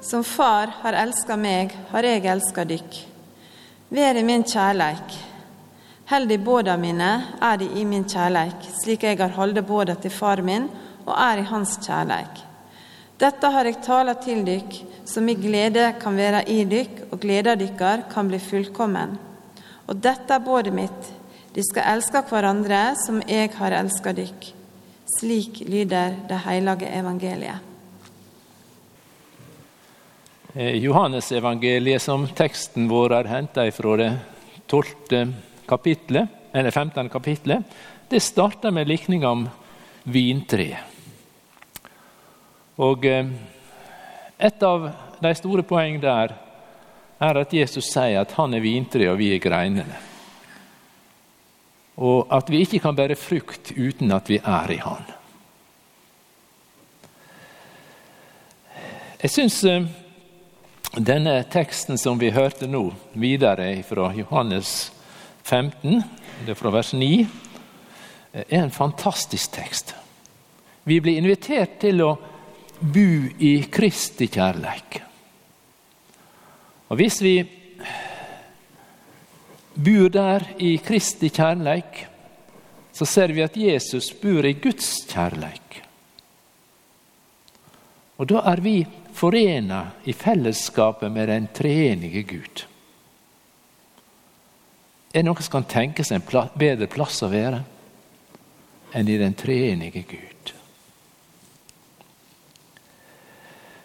Som Far har elska meg, har jeg elska dykk. Vær i min kjærleik. Held i båda mine er de i min kjærleik, slik jeg har holdt båda til far min og er i hans kjærleik. Dette har jeg tala til dykk, så mi glede kan være i dykk, og gleda dykkar kan bli fullkommen. Og dette er bådet mitt, de skal elske hverandre som jeg har elska dykk. Slik lyder det hellige evangeliet. Eh, Johannesevangeliet, som teksten vår er henta fra det 12. kapitlet, eller 15. kapitlet, det starter med likning om vintreet. Og eh, et av de store poeng der er at Jesus sier at han er vintreet og vi er greinene. Og at vi ikke kan bære frukt uten at vi er i Han. Jeg syns eh, denne teksten som vi hørte nå, videre fra Johannes 15, det er fra vers 9, er en fantastisk tekst. Vi blir invitert til å bo i Kristi kjærleik. Og hvis vi bor der i Kristi kjærleik, så ser vi at Jesus bor i Guds kjærleik. Og da er vi forena i fellesskapet med den treenige Gud. Er det noen som kan tenke seg en bedre plass å være enn i den treenige Gud?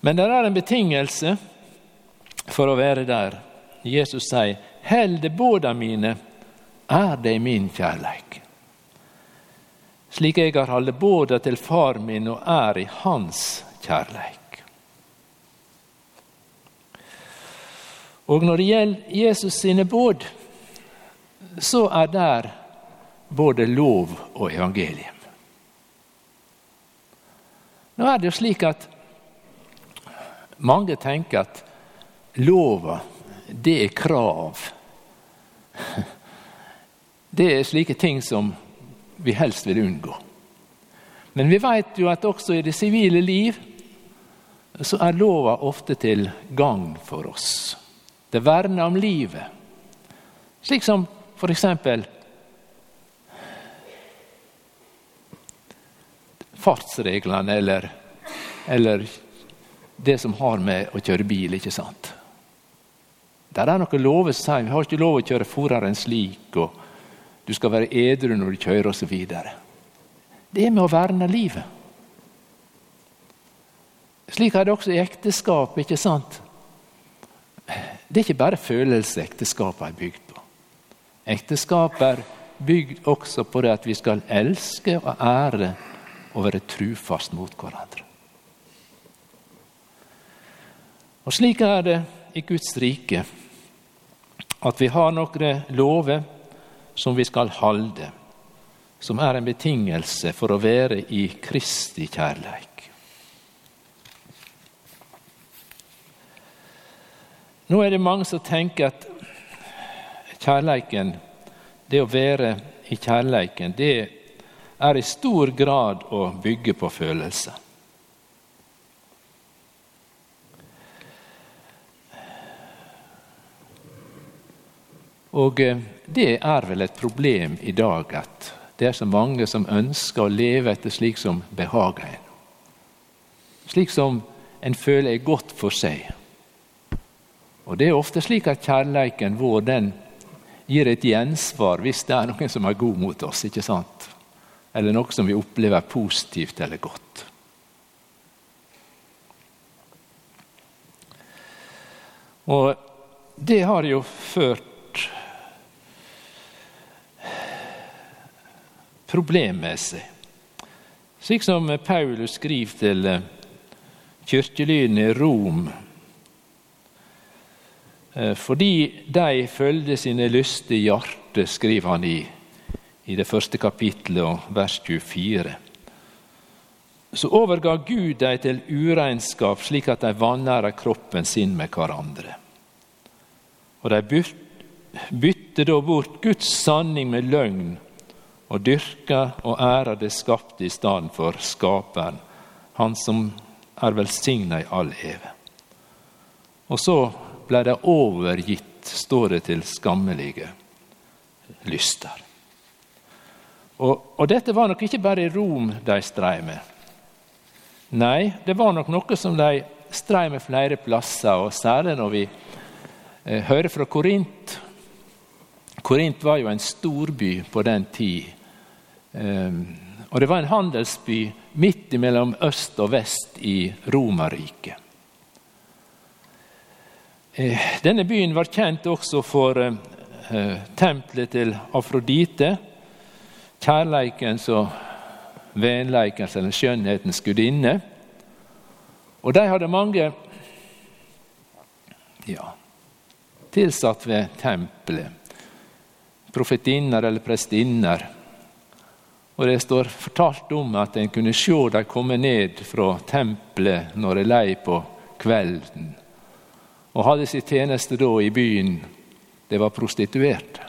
Men det er en betingelse for å være der. Jesus sier, 'Held båda mine, er det min kjærleik.' Slik jeg har holdt båda til far min og er i hans kjærleik. Og når det gjelder Jesus sine båd, så er der både lov og evangelium. Nå er det jo slik at mange tenker at lova, det er krav. Det er slike ting som vi helst vil unngå. Men vi vet jo at også i det sivile liv så er lova ofte til gagn for oss. Det verner om livet. Slik som for eksempel fartsreglene eller, eller det som har med å kjøre bil, ikke sant. Der er noen lover som sier vi har ikke lov å kjøre fortere enn slik, og du skal være edru når du kjører, osv. Det er med å verne livet. Slik er det også i ekteskap, ikke sant? Det er ikke bare følelse ekteskapet er bygd på. Ekteskapet er bygd også på det at vi skal elske og ære og være trufast mot hverandre. Og Slik er det i Guds rike, at vi har noen lover som vi skal holde, som er en betingelse for å være i Kristi kjærleik. Nå er det mange som tenker at kjærleiken, det å være i kjærleiken, det er i stor grad å bygge på følelser. Og eh, det er vel et problem i dag at det er så mange som ønsker å leve etter slik som behager en. Slik som en føler er godt for seg. Og Det er ofte slik at kjærleiken vår den gir et gjensvar hvis det er noen som er god mot oss. ikke sant? Eller noe som vi opplever positivt eller godt. Og det har jo ført problem med seg. Slik som Paulus skriver til kirkelyden i Rom Eh, fordi de følgde sine lyster i hjertet, skriver han i, i det første kapittelet vers 24. Så overga Gud dem til uregnskap, slik at de vanæra kroppen sin med hverandre. Og de bytte da bort Guds sanning med løgn, og dyrka og æra det skapte i stedet for Skaperen, Han som er velsigna i all eve. Og så ble de overgitt, står det, til skammelige lyster. Og, og dette var nok ikke bare i Rom de strei med. Nei, det var nok noe som de strei med flere plasser, og særlig når vi eh, hører fra Korint. Korint var jo en storby på den tid. Eh, og det var en handelsby midt mellom øst og vest i Romerriket. Eh, denne byen var kjent også for eh, tempelet til Afrodite, kjærleikens og vennleikens eller skjønnhetens gudinne. Og de hadde mange ja, tilsatt ved tempelet. Profetinner eller prestinner. Og Det står fortalt om at en kunne se dem komme ned fra tempelet når de lei på kvelden, og hadde sin tjeneste da i byen. Det var prostituerte.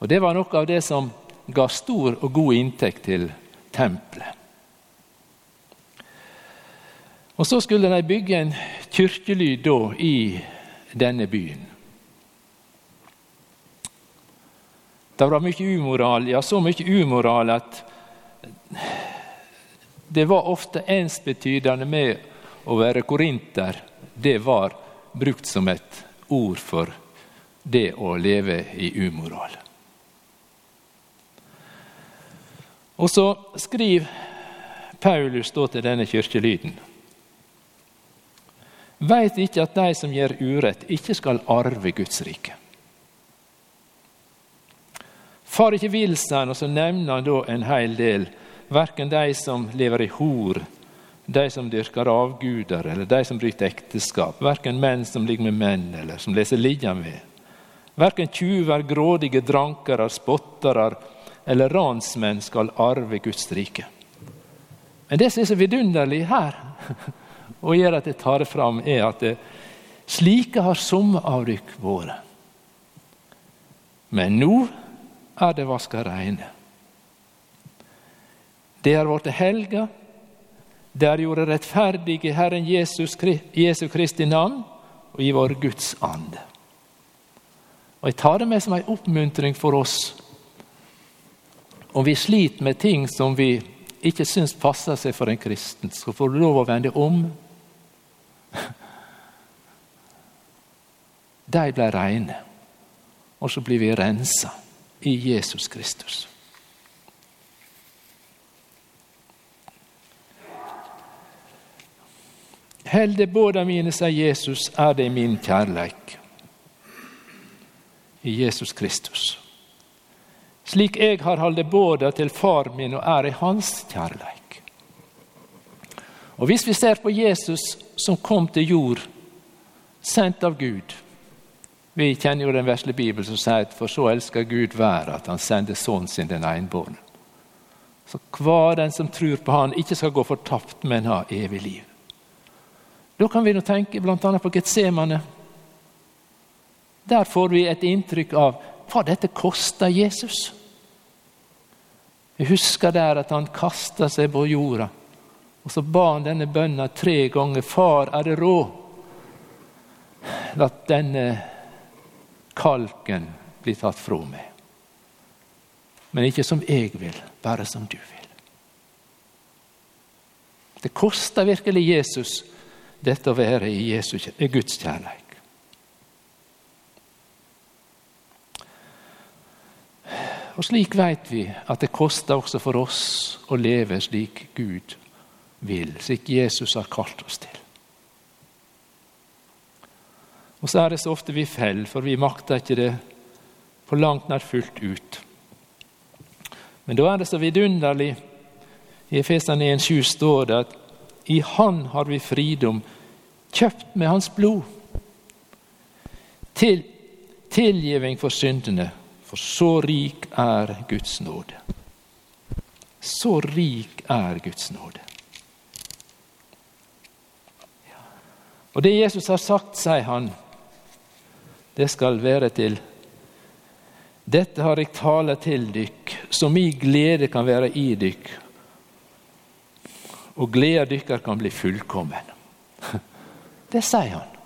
Og Det var noe av det som ga stor og god inntekt til tempelet. Og Så skulle de bygge en kirkelyd da i denne byen. Det var mye umoral, ja, så mye umoral at det var ofte ensbetydende med å være korinter. Det var brukt som et ord for det å leve i umoral. Og så skriver Paulus da til denne kirkelyden. Veit ikke at de som gjør urett, ikke skal arve Guds rike. Far ikke villsen, og så nevner han da en hel del. Verken de som lever i hor, de som dyrker avguder, eller de som bryter ekteskap. Verken menn som ligger med menn, eller som leser ligger med. Verken tjuver, grådige drankere, spottere, eller ransmenn skal arve Guds rike. Men det som er så vidunderlig her, og gjør at jeg tar det fram, er at det, slike har somme av dykk vært. Men nå er det vaska reine. Det er blitt helga, det er gjort rettferdige Herren Jesus, Jesu Kristi navn og i vår Guds ande. Og Jeg tar det med som en oppmuntring for oss om vi sliter med ting som vi ikke syns passer seg for en kristen, så får du lov å vende om. De ble reine, og så blir vi rensa i Jesus Kristus. Helde båda mine, sier Jesus, er det min kjærleik i Jesus Kristus slik jeg har halde båda til far min og er i hans kjærleik. Og Hvis vi ser på Jesus som kom til jord, sendt av Gud Vi kjenner jo den vesle Bibelen som sier at for så elsker Gud været at han sender sønnen sin den enbårne. Så hver den som tror på Han, ikke skal gå fortapt, men ha evig liv. Da kan vi nå tenke bl.a. på Getsemane. Der får vi et inntrykk av hva dette koster Jesus. Jeg husker der at han kasta seg på jorda, og så ba han denne bønna tre ganger. Far, er det råd? La denne kalken bli tatt fra meg. Men ikke som jeg vil, bare som du vil. Det koster virkelig Jesus, dette å være i Jesus, Guds kjærlighet. Og slik vet vi at det koster også for oss å leve slik Gud vil, slik Jesus har kalt oss til. Og så er det så ofte vi faller, for vi makter ikke det på langt nær fullt ut. Men da er det så vidunderlig. I Efesene 1,7 står det at i Han har vi fridom, kjøpt med Hans blod. Til tilgivning for syndene for så rik er Guds nåde. Så rik er Guds nåde. Og det Jesus har sagt, sier han, det skal være til Dette har jeg talt til dykk, så mi glede kan være i dykk, og gleda dykkar kan bli fullkommen. Det sier han.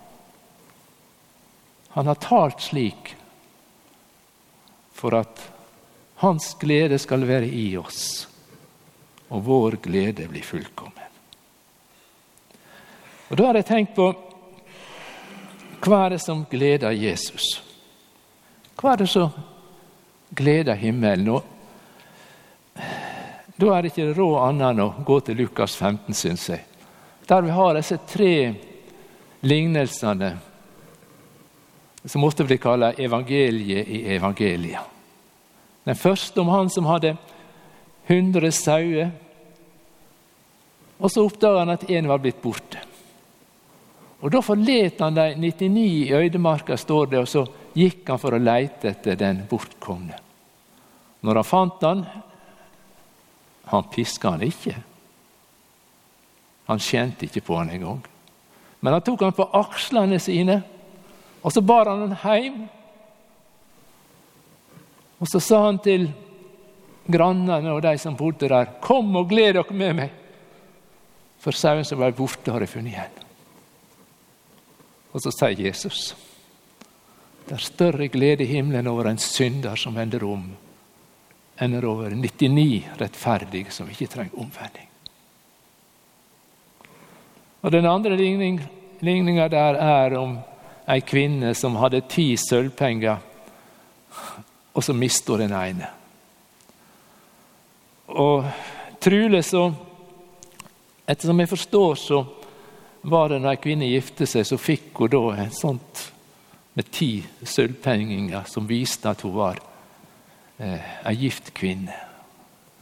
Han har talt slik for at hans glede skal være i oss, og vår glede blir fullkommen. Og Da har jeg tenkt på hva er det som gleder Jesus? Hva er det som gleder himmelen? Og da er det ikke råd annet enn å gå til Lukas 15, syns jeg. Der vi har disse tre lignelsene som ofte blir kalt evangeliet i evangeliet. Den første om han som hadde 100 sauer, og så oppdaga han at én var blitt borte. Og Da forlet han de 99 i øydemarka, står det, og så gikk han for å leite etter den bortkomne. Når han fant han, han piska han ikke. Han kjente ikke på han engang. Men han tok han på akslene sine, og så bar han han hjem. Og så sa han til grannene og de som bodde der, 'Kom og gled dere med meg.' For sauen som var borte, har jeg funnet igjen. Og så sier Jesus, 'Det er større glede i himmelen over en synder som vender om' enn over 99 rettferdige som ikke trenger omvending. Og Den andre ligninga der er om ei kvinne som hadde ti sølvpenger, og så mista den ene. Og trolig så Ettersom jeg forstår, så var det når ei kvinne gifte seg, så fikk hun da en sånt med ti sølvpenger som viste at hun var eh, ei gift kvinne,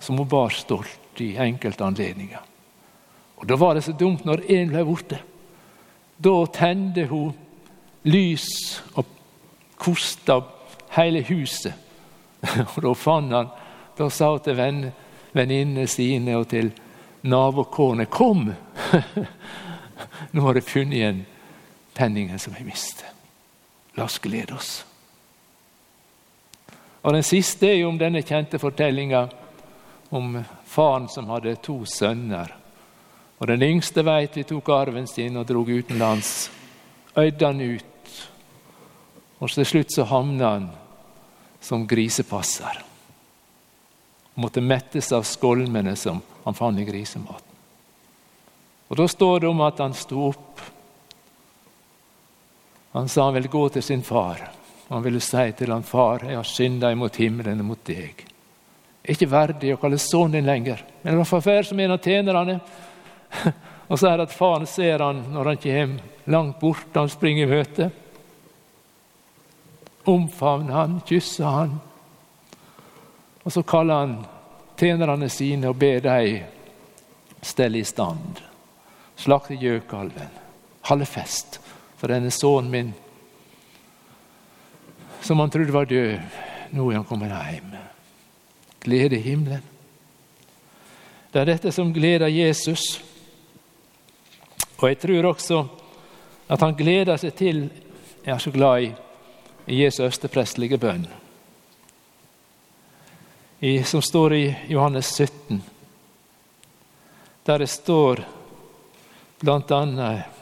som hun bar stolt i enkelte anledninger. Og Da var det så dumt når én ble borte. Da tente hun lys og kosta hele huset. Og Da fant han, da sa hun til venninnene sine og til nabokårene Kom! Nå har jeg funnet igjen penningen som jeg mistet. La oss glede oss. Og Den siste er jo om denne kjente fortellinga om faren som hadde to sønner. Og Den yngste veit vi tok arven sin og drog utenlands. Øydde han ut. Og til slutt så havna han som grisepasser. Og Måtte mettes av skolmene som han fant i grisematen. Og Da står det om at han sto opp. Han sa han ville gå til sin far. Han ville si til han, 'Far, jeg har synda imot himmelen og mot deg.' Jeg er ikke verdig å kalle sønnen din lenger, men det var være som en av tjenerne. Og så er det at faren ser han når han kommer langt borte, han springer i møte. Omfavner han, kysser han. Og så kaller han tjenerne sine og ber dem stelle i stand. Slakte gjøkalven. Holde fest for denne sønnen min som han trodde var død. Nå er han kommet hjem. Glede i himmelen. Det er dette som gleder Jesus. Og jeg tror også at han gleder seg til Jeg er så glad i, i Jesu østeprestelige bønn, I, som står i Johannes 17, der det står blant annet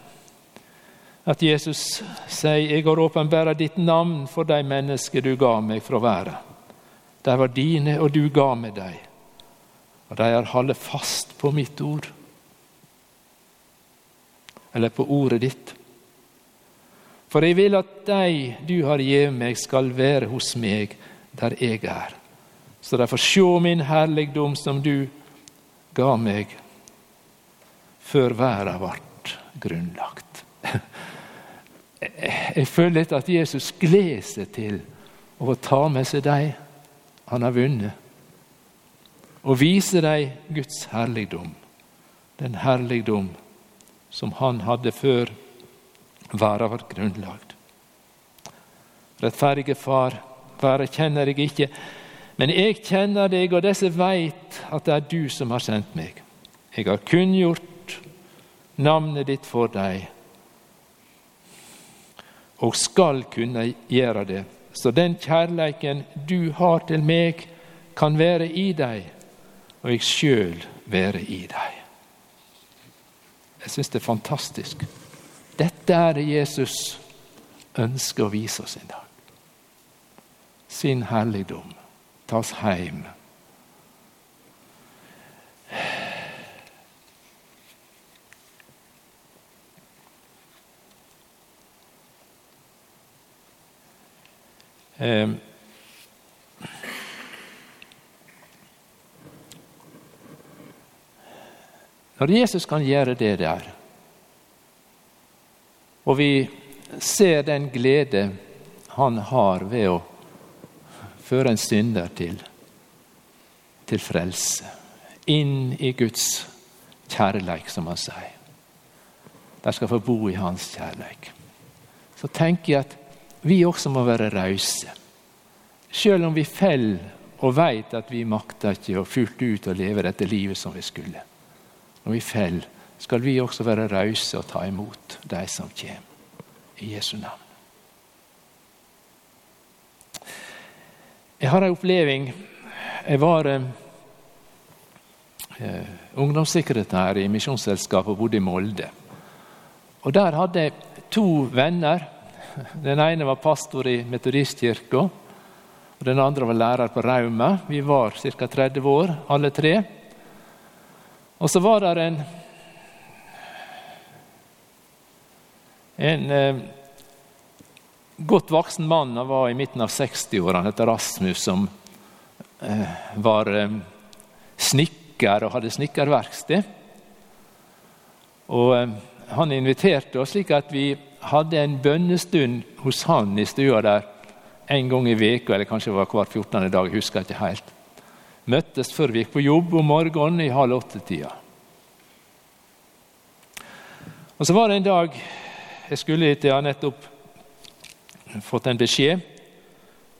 at Jesus sier, 'Jeg har åpenbæra ditt navn for de mennesker du ga meg fra verden.' De var dine, og du ga meg dem, og de har holdt fast på mitt ord. Eller på ordet ditt. For jeg vil at de du har gitt meg, skal være hos meg der jeg er, så de får se min herligdom som du ga meg før verden ble grunnlagt. Jeg føler litt at Jesus gleder seg til å ta med seg dem han har vunnet, og vise dem Guds herligdom, den herligdom som han hadde før verden var grunnlagd. Rettferdige Far, verden kjenner jeg ikke, men jeg kjenner deg, og disse veit at det er du som har sendt meg. Jeg har kunngjort navnet ditt for deg og skal kunne gjøre det. Så den kjærleiken du har til meg, kan være i deg, og jeg sjøl være i deg. Jeg syns det er fantastisk. Dette er det Jesus ønsker å vise oss en dag. Sin helligdom. tas oss Eh, Når Jesus kan gjøre det der, og vi ser den glede han har ved å føre en synder til, til frelse, inn i Guds kjærleik, som han sier. De skal få bo i hans kjærleik. Så tenker jeg at vi også må være rause. Selv om vi faller og veit at vi makter ikke å fullt ut å leve dette livet som vi skulle. Når vi faller, skal vi også være rause og ta imot de som kommer. I Jesu navn. Jeg har en oppleving. Jeg var eh, ungdomssekretær i Misjonsselskapet og bodde i Molde. Og Der hadde jeg to venner. Den ene var pastor i Metodistkirka, og den andre var lærer på Rauma. Vi var ca. 30 år, alle tre. Og så var det en en eh, godt voksen mann, han var i midten av 60-årene, het Rasmus, som eh, var eh, snekker og hadde snekkerverksted. Og eh, han inviterte oss slik at vi hadde en bønnestund hos han i stua der en gang i veka, eller kanskje det var hver 14. dag. jeg husker ikke helt møttes før vi gikk på jobb om morgenen i halv åtte-tida. Og Så var det en dag jeg skulle hit, jeg har nettopp fått en beskjed.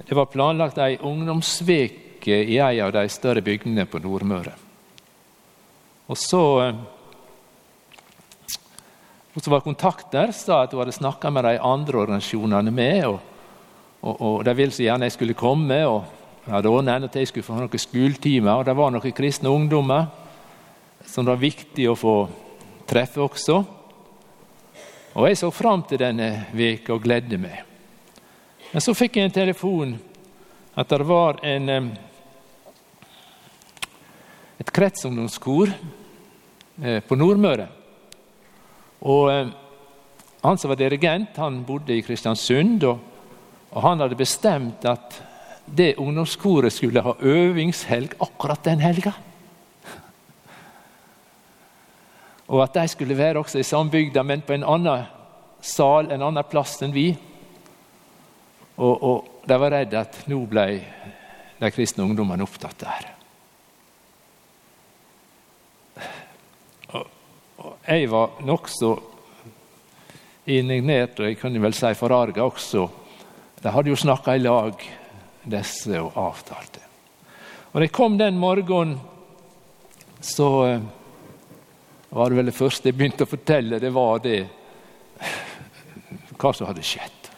Det var planlagt ei ungdomsveke i ei av de større bygdene på Nordmøre. Og så hun som var kontakt der, sa at hun hadde snakka med de andre organisasjonene med. Og, og, og de ville så gjerne jeg skulle komme. og jeg hadde ordna at jeg skulle få noen skoletimer, og det var noen kristne ungdommer som det var viktig å få treffe også. Og Jeg så fram til denne veka og gledde meg. Men så fikk jeg en telefon at det var en, et kretsungdomskor eh, på Nordmøre. Og Han som var dirigent, han bodde i Kristiansund, og, og han hadde bestemt at det ungdomskoret skulle ha øvingshelg akkurat den helga. Og at de skulle være også i sambygda, men på en annen sal, en annen plass enn vi. Og, og de var redd at nå ble de kristne ungdommene opptatt der. Og, og jeg var nokså indignert, og jeg kunne vel si forarga også. De hadde jo snakka i lag disse og avtalte. Og da jeg kom den morgenen, så eh, var det vel det første jeg begynte å fortelle, det var det hva som hadde skjedd.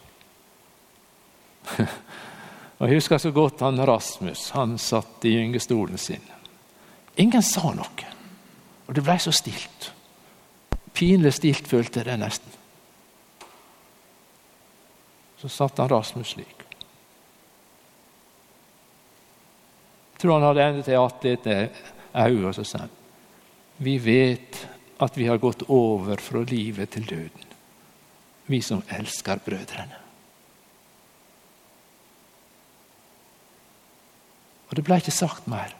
Og Jeg husker så godt han Rasmus. Han satt i gyngestolen sin. Ingen sa noe, og det blei så stilt. Pinlig stilt følte jeg det nesten. Så satt han Rasmus slik. tror han hadde endet til etter øye, og så sa han vi vet at vi har gått over fra livet til døden, vi som elsker brødrene. Og det ble ikke sagt mer.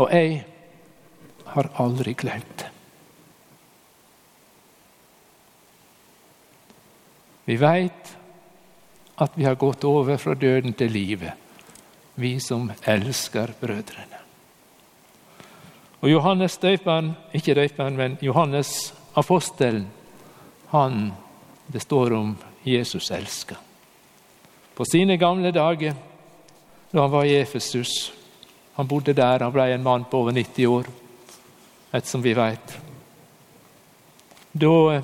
Og jeg har aldri glemt. Vi veit at vi har gått over fra døden til livet, vi som elsker brødrene. Og Johannes døperen, ikke døperen, men Johannes apostelen, han det står om Jesus elsker. På sine gamle dager, da han var i Efesus Han bodde der, han ble en mann på over 90 år, et som vi veit. Da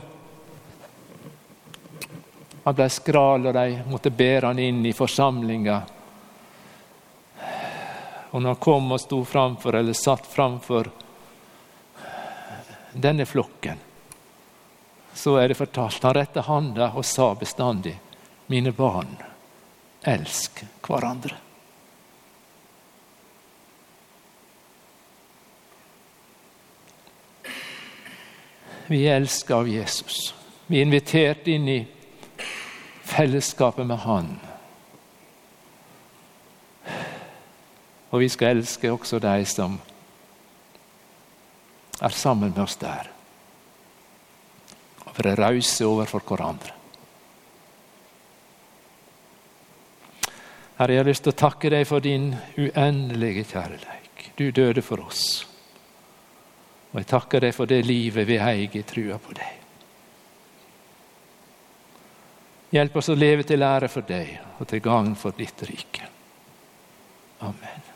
han ble skral, og de måtte bære han inn i forsamlinga. Og når han kom og sto framfor, eller satt framfor denne flokken, så er det fortalt han retta handa og sa bestandig, mine barn, elsk hverandre. Vi er elska av Jesus. Vi er invitert inn i fellesskapet med Han. Og vi skal elske også de som er sammen med oss der. Og være rause overfor hverandre. Herre, jeg har lyst til å takke deg for din uendelige kjærlighet. Du døde for oss. Og jeg takker deg for det livet vi eier i trua på deg. Hjelp oss å leve til ære for deg og til gagn for ditt rike. Amen.